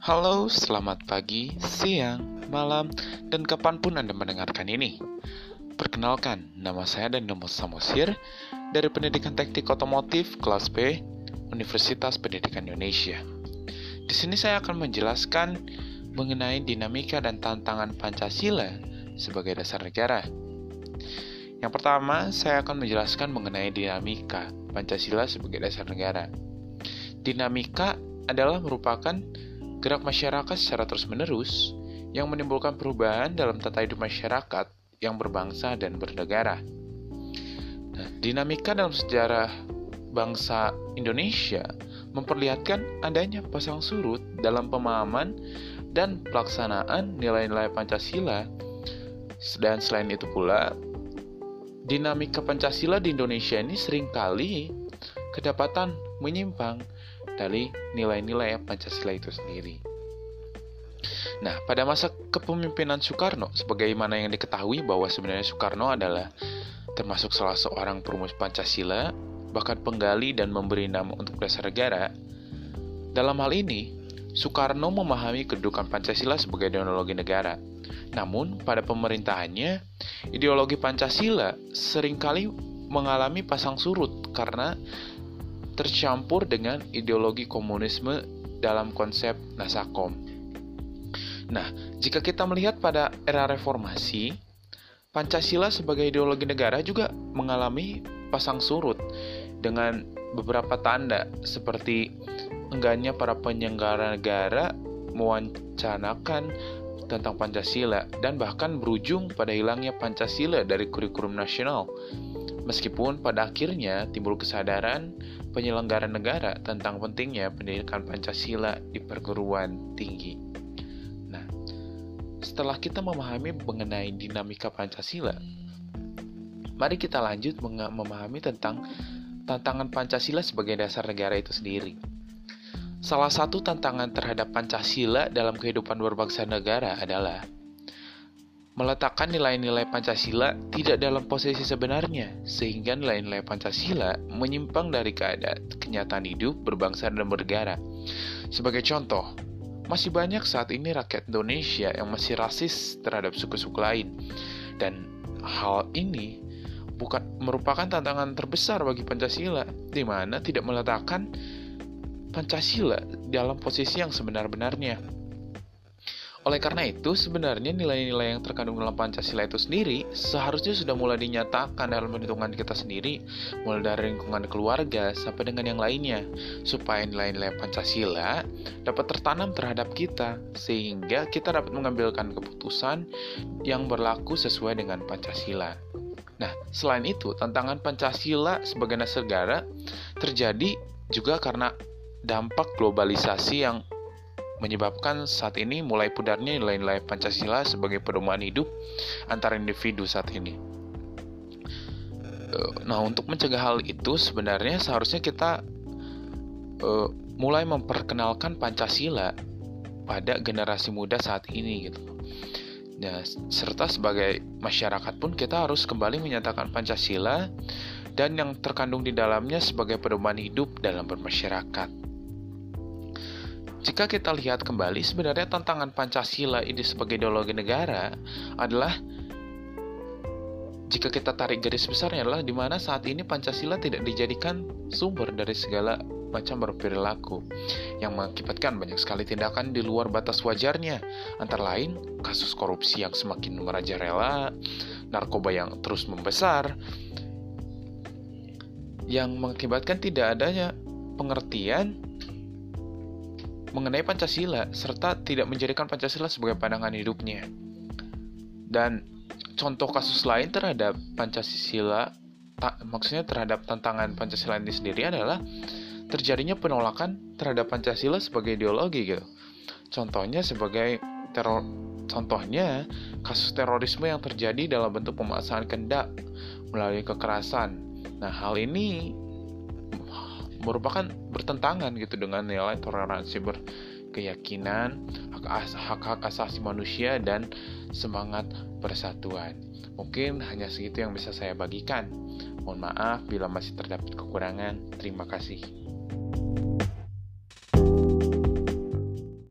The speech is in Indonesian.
Halo, selamat pagi, siang, malam, dan kapan pun Anda mendengarkan ini. Perkenalkan, nama saya dan Nemo Samosir dari Pendidikan Teknik Otomotif kelas B Universitas Pendidikan Indonesia. Di sini saya akan menjelaskan mengenai dinamika dan tantangan Pancasila sebagai dasar negara. Yang pertama, saya akan menjelaskan mengenai dinamika Pancasila sebagai dasar negara. Dinamika adalah merupakan gerak masyarakat secara terus-menerus yang menimbulkan perubahan dalam tata hidup masyarakat yang berbangsa dan bernegara. Nah, dinamika dalam sejarah bangsa Indonesia memperlihatkan adanya pasang surut dalam pemahaman dan pelaksanaan nilai-nilai Pancasila. Dan selain itu pula, dinamika Pancasila di Indonesia ini sering kali kedapatan menyimpang dari nilai-nilai Pancasila itu sendiri. Nah, pada masa kepemimpinan Soekarno, sebagaimana yang diketahui bahwa sebenarnya Soekarno adalah termasuk salah seorang perumus Pancasila, bahkan penggali dan memberi nama untuk dasar negara. Dalam hal ini, Soekarno memahami kedudukan Pancasila sebagai ideologi negara. Namun, pada pemerintahannya, ideologi Pancasila sering kali mengalami pasang surut karena tercampur dengan ideologi komunisme dalam konsep Nasakom. Nah, jika kita melihat pada era reformasi, Pancasila sebagai ideologi negara juga mengalami pasang surut dengan beberapa tanda seperti enggaknya para penyelenggara negara mewancanakan tentang Pancasila dan bahkan berujung pada hilangnya Pancasila dari kurikulum nasional. Meskipun pada akhirnya timbul kesadaran penyelenggara negara tentang pentingnya pendidikan Pancasila di perguruan tinggi. Nah, setelah kita memahami mengenai dinamika Pancasila, mari kita lanjut memahami tentang tantangan Pancasila sebagai dasar negara itu sendiri. Salah satu tantangan terhadap Pancasila dalam kehidupan berbangsa negara adalah meletakkan nilai-nilai Pancasila tidak dalam posisi sebenarnya, sehingga nilai-nilai Pancasila menyimpang dari keadaan kenyataan hidup berbangsa dan bernegara. Sebagai contoh, masih banyak saat ini rakyat Indonesia yang masih rasis terhadap suku-suku lain, dan hal ini bukan merupakan tantangan terbesar bagi Pancasila, di mana tidak meletakkan Pancasila dalam posisi yang sebenar-benarnya. Oleh karena itu, sebenarnya nilai-nilai yang terkandung dalam Pancasila itu sendiri seharusnya sudah mulai dinyatakan dalam perhitungan kita sendiri, mulai dari lingkungan keluarga sampai dengan yang lainnya, supaya nilai-nilai Pancasila dapat tertanam terhadap kita, sehingga kita dapat mengambilkan keputusan yang berlaku sesuai dengan Pancasila. Nah, selain itu, tantangan Pancasila sebagai negara terjadi juga karena dampak globalisasi yang menyebabkan saat ini mulai pudarnya nilai-nilai Pancasila sebagai pedoman hidup antara individu saat ini. Eh, nah, untuk mencegah hal itu sebenarnya seharusnya kita uh, mulai memperkenalkan Pancasila pada generasi muda saat ini gitu. Nah, serta sebagai masyarakat pun kita harus kembali menyatakan Pancasila dan yang terkandung di dalamnya sebagai pedoman hidup dalam bermasyarakat. Jika kita lihat kembali, sebenarnya tantangan Pancasila ini sebagai ideologi negara adalah jika kita tarik garis besarnya adalah di mana saat ini Pancasila tidak dijadikan sumber dari segala macam berperilaku yang mengakibatkan banyak sekali tindakan di luar batas wajarnya. Antara lain kasus korupsi yang semakin merajalela narkoba yang terus membesar yang mengakibatkan tidak adanya pengertian mengenai Pancasila serta tidak menjadikan Pancasila sebagai pandangan hidupnya. Dan contoh kasus lain terhadap Pancasila, maksudnya terhadap tantangan Pancasila ini sendiri adalah terjadinya penolakan terhadap Pancasila sebagai ideologi gitu. Contohnya sebagai teror contohnya kasus terorisme yang terjadi dalam bentuk pemaksaan kendak melalui kekerasan. Nah, hal ini merupakan bertentangan gitu dengan nilai toleransi berkeyakinan, hak-hak asasi manusia dan semangat persatuan. Mungkin hanya segitu yang bisa saya bagikan. Mohon maaf bila masih terdapat kekurangan. Terima kasih.